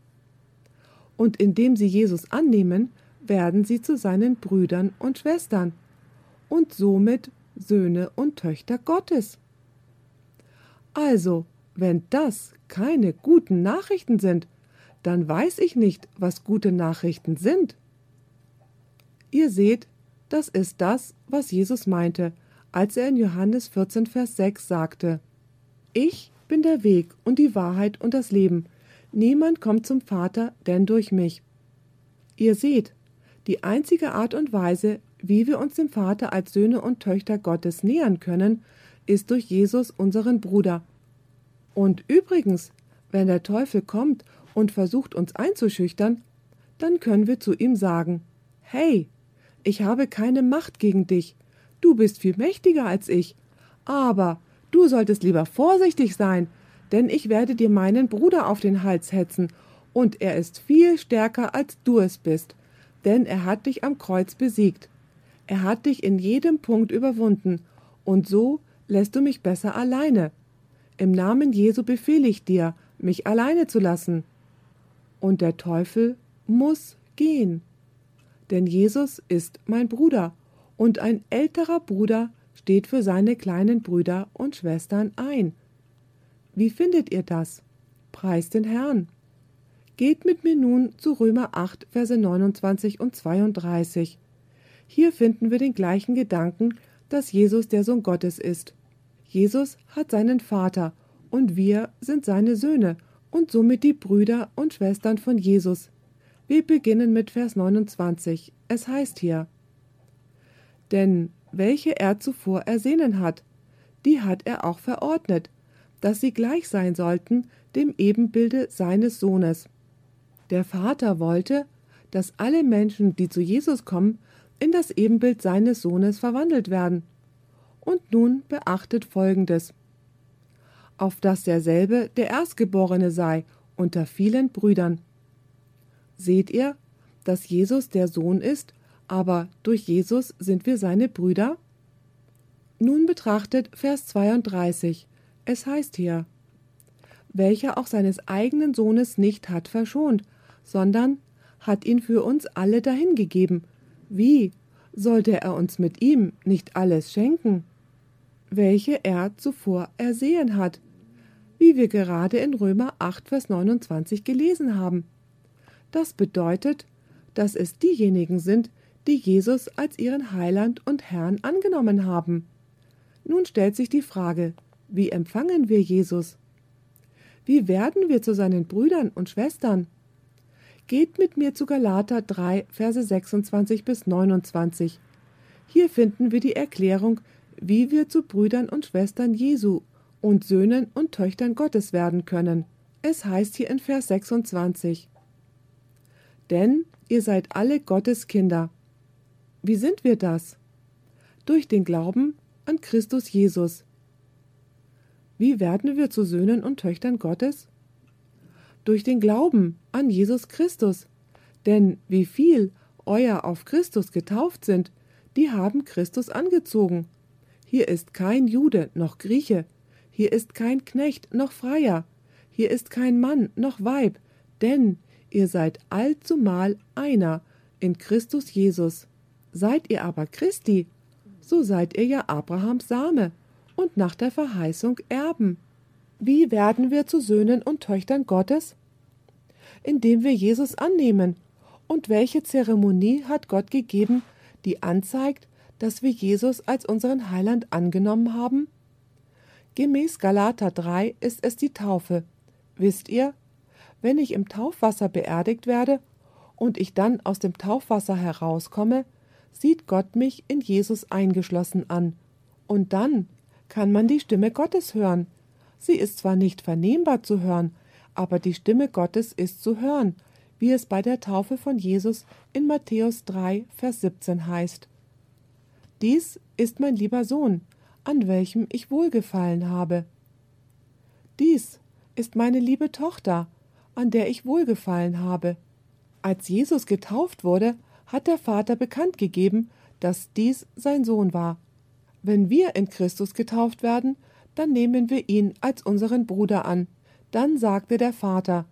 Und indem sie Jesus annehmen, werden sie zu seinen Brüdern und Schwestern und somit Söhne und Töchter Gottes. Also, wenn das keine guten Nachrichten sind, dann weiß ich nicht, was gute Nachrichten sind. Ihr seht, das ist das, was Jesus meinte, als er in Johannes 14, Vers 6 sagte: Ich bin der Weg und die Wahrheit und das Leben. Niemand kommt zum Vater, denn durch mich. Ihr seht, die einzige Art und Weise, wie wir uns dem Vater als Söhne und Töchter Gottes nähern können, ist durch Jesus, unseren Bruder. Und übrigens, wenn der Teufel kommt und versucht uns einzuschüchtern, dann können wir zu ihm sagen Hey, ich habe keine Macht gegen dich, du bist viel mächtiger als ich, aber du solltest lieber vorsichtig sein, denn ich werde dir meinen Bruder auf den Hals hetzen, und er ist viel stärker als du es bist, denn er hat dich am Kreuz besiegt. Er hat dich in jedem Punkt überwunden, und so lässt du mich besser alleine. Im Namen Jesu befehle ich dir, mich alleine zu lassen. Und der Teufel muss gehen denn Jesus ist mein Bruder, und ein älterer Bruder steht für seine kleinen Brüder und Schwestern ein. Wie findet ihr das? Preist den Herrn. Geht mit mir nun zu Römer 8, Verse 29 und 32. Hier finden wir den gleichen Gedanken, dass Jesus der Sohn Gottes ist. Jesus hat seinen Vater, und wir sind seine Söhne und somit die Brüder und Schwestern von Jesus, wir beginnen mit Vers 29. Es heißt hier: Denn welche er zuvor ersehnen hat, die hat er auch verordnet, dass sie gleich sein sollten dem Ebenbilde seines Sohnes. Der Vater wollte, dass alle Menschen, die zu Jesus kommen, in das Ebenbild seines Sohnes verwandelt werden. Und nun beachtet Folgendes. Auf dass derselbe der Erstgeborene sei unter vielen Brüdern. Seht ihr, dass Jesus der Sohn ist, aber durch Jesus sind wir seine Brüder? Nun betrachtet Vers 32. Es heißt hier: welcher auch seines eigenen Sohnes nicht hat verschont, sondern hat ihn für uns alle dahingegeben. Wie sollte er uns mit ihm nicht alles schenken? Welche er zuvor ersehen hat, wie wir gerade in Römer 8, Vers 29 gelesen haben. Das bedeutet, dass es diejenigen sind, die Jesus als ihren Heiland und Herrn angenommen haben. Nun stellt sich die Frage, wie empfangen wir Jesus? Wie werden wir zu seinen Brüdern und Schwestern? Geht mit mir zu Galater 3, Verse 26 bis 29. Hier finden wir die Erklärung, wie wir zu Brüdern und Schwestern Jesu und Söhnen und Töchtern Gottes werden können. Es heißt hier in Vers 26. Denn ihr seid alle Gottes Kinder. Wie sind wir das? Durch den Glauben an Christus Jesus. Wie werden wir zu Söhnen und Töchtern Gottes? Durch den Glauben an Jesus Christus. Denn wie viel euer auf Christus getauft sind, die haben Christus angezogen. Hier ist kein Jude noch Grieche, hier ist kein Knecht noch Freier, hier ist kein Mann noch Weib, denn ihr seid allzumal einer in Christus Jesus. Seid ihr aber Christi, so seid ihr ja Abrahams Same und nach der Verheißung Erben. Wie werden wir zu Söhnen und Töchtern Gottes? Indem wir Jesus annehmen. Und welche Zeremonie hat Gott gegeben, die anzeigt, dass wir Jesus als unseren Heiland angenommen haben? Gemäß Galater 3 ist es die Taufe. Wisst ihr, wenn ich im Taufwasser beerdigt werde und ich dann aus dem Taufwasser herauskomme, sieht Gott mich in Jesus eingeschlossen an. Und dann kann man die Stimme Gottes hören. Sie ist zwar nicht vernehmbar zu hören, aber die Stimme Gottes ist zu hören, wie es bei der Taufe von Jesus in Matthäus 3, Vers 17 heißt. Dies ist mein lieber Sohn, an welchem ich wohlgefallen habe. Dies ist meine liebe Tochter, an der ich wohlgefallen habe. Als Jesus getauft wurde, hat der Vater bekannt gegeben, dass dies sein Sohn war. Wenn wir in Christus getauft werden, dann nehmen wir ihn als unseren Bruder an. Dann sagte der Vater,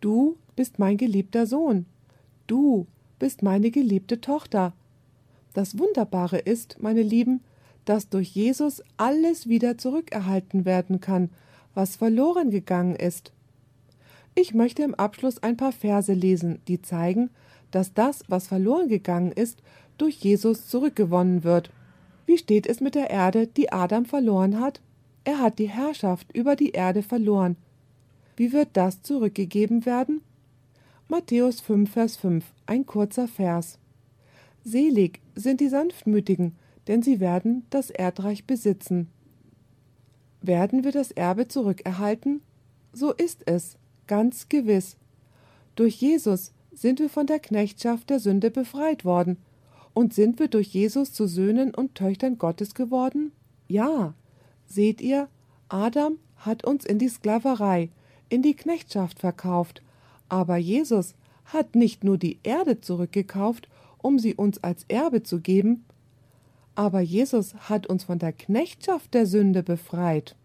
Du bist mein geliebter Sohn, du bist meine geliebte Tochter. Das Wunderbare ist, meine Lieben, dass durch Jesus alles wieder zurückerhalten werden kann, was verloren gegangen ist. Ich möchte im Abschluss ein paar Verse lesen, die zeigen, dass das, was verloren gegangen ist, durch Jesus zurückgewonnen wird. Wie steht es mit der Erde, die Adam verloren hat? Er hat die Herrschaft über die Erde verloren. Wie wird das zurückgegeben werden? Matthäus 5, Vers 5, ein kurzer Vers. Selig sind die Sanftmütigen, denn sie werden das Erdreich besitzen. Werden wir das Erbe zurückerhalten? So ist es, ganz gewiss. Durch Jesus sind wir von der Knechtschaft der Sünde befreit worden und sind wir durch Jesus zu Söhnen und Töchtern Gottes geworden? Ja. Seht ihr, Adam hat uns in die Sklaverei, in die Knechtschaft verkauft, aber Jesus hat nicht nur die Erde zurückgekauft, um sie uns als Erbe zu geben, aber Jesus hat uns von der Knechtschaft der Sünde befreit.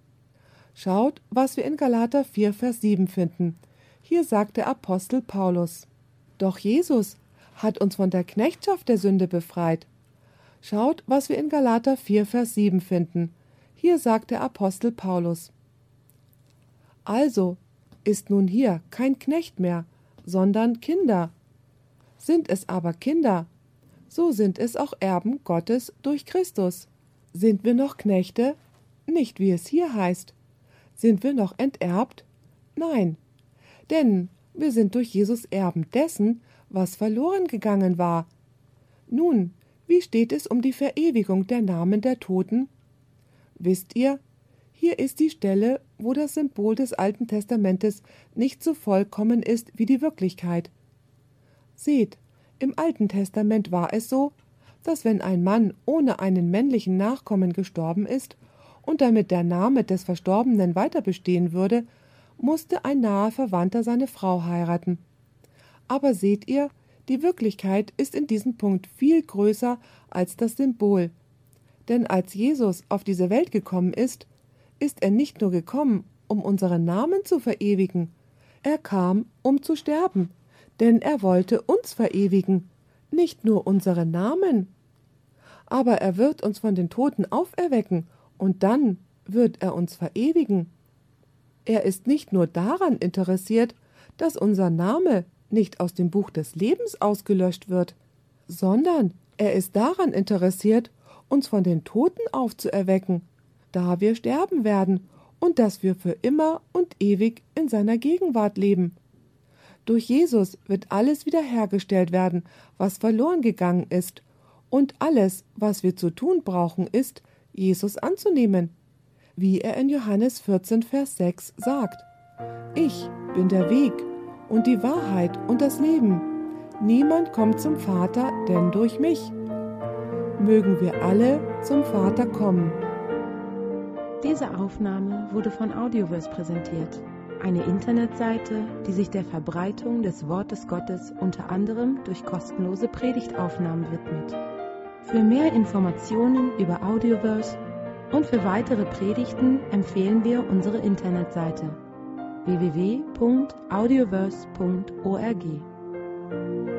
Schaut, was wir in Galater 4, Vers 7 finden. Hier sagt der Apostel Paulus: Doch Jesus hat uns von der Knechtschaft der Sünde befreit. Schaut, was wir in Galater 4, Vers 7 finden. Hier sagt der Apostel Paulus. Also ist nun hier kein Knecht mehr, sondern Kinder. Sind es aber Kinder, so sind es auch Erben Gottes durch Christus. Sind wir noch Knechte? Nicht wie es hier heißt. Sind wir noch enterbt? Nein. Denn wir sind durch Jesus Erben dessen, was verloren gegangen war. Nun, wie steht es um die Verewigung der Namen der Toten? Wisst ihr, hier ist die Stelle, wo das Symbol des Alten Testamentes nicht so vollkommen ist wie die Wirklichkeit. Seht, im Alten Testament war es so, dass wenn ein Mann ohne einen männlichen Nachkommen gestorben ist und damit der Name des Verstorbenen weiter bestehen würde, musste ein naher Verwandter seine Frau heiraten. Aber seht ihr, die Wirklichkeit ist in diesem Punkt viel größer als das Symbol. Denn als Jesus auf diese Welt gekommen ist, ist er nicht nur gekommen, um unseren Namen zu verewigen. Er kam, um zu sterben, denn er wollte uns verewigen, nicht nur unseren Namen. Aber er wird uns von den Toten auferwecken, und dann wird er uns verewigen. Er ist nicht nur daran interessiert, dass unser Name nicht aus dem Buch des Lebens ausgelöscht wird, sondern er ist daran interessiert, uns von den Toten aufzuerwecken, da wir sterben werden und dass wir für immer und ewig in seiner Gegenwart leben. Durch Jesus wird alles wiederhergestellt werden, was verloren gegangen ist, und alles, was wir zu tun brauchen, ist, Jesus anzunehmen, wie er in Johannes 14, Vers 6 sagt. Ich bin der Weg und die Wahrheit und das Leben. Niemand kommt zum Vater, denn durch mich. Mögen wir alle zum Vater kommen. Diese Aufnahme wurde von Audioverse präsentiert, eine Internetseite, die sich der Verbreitung des Wortes Gottes unter anderem durch kostenlose Predigtaufnahmen widmet. Für mehr Informationen über Audioverse und für weitere Predigten empfehlen wir unsere Internetseite www.audioverse.org.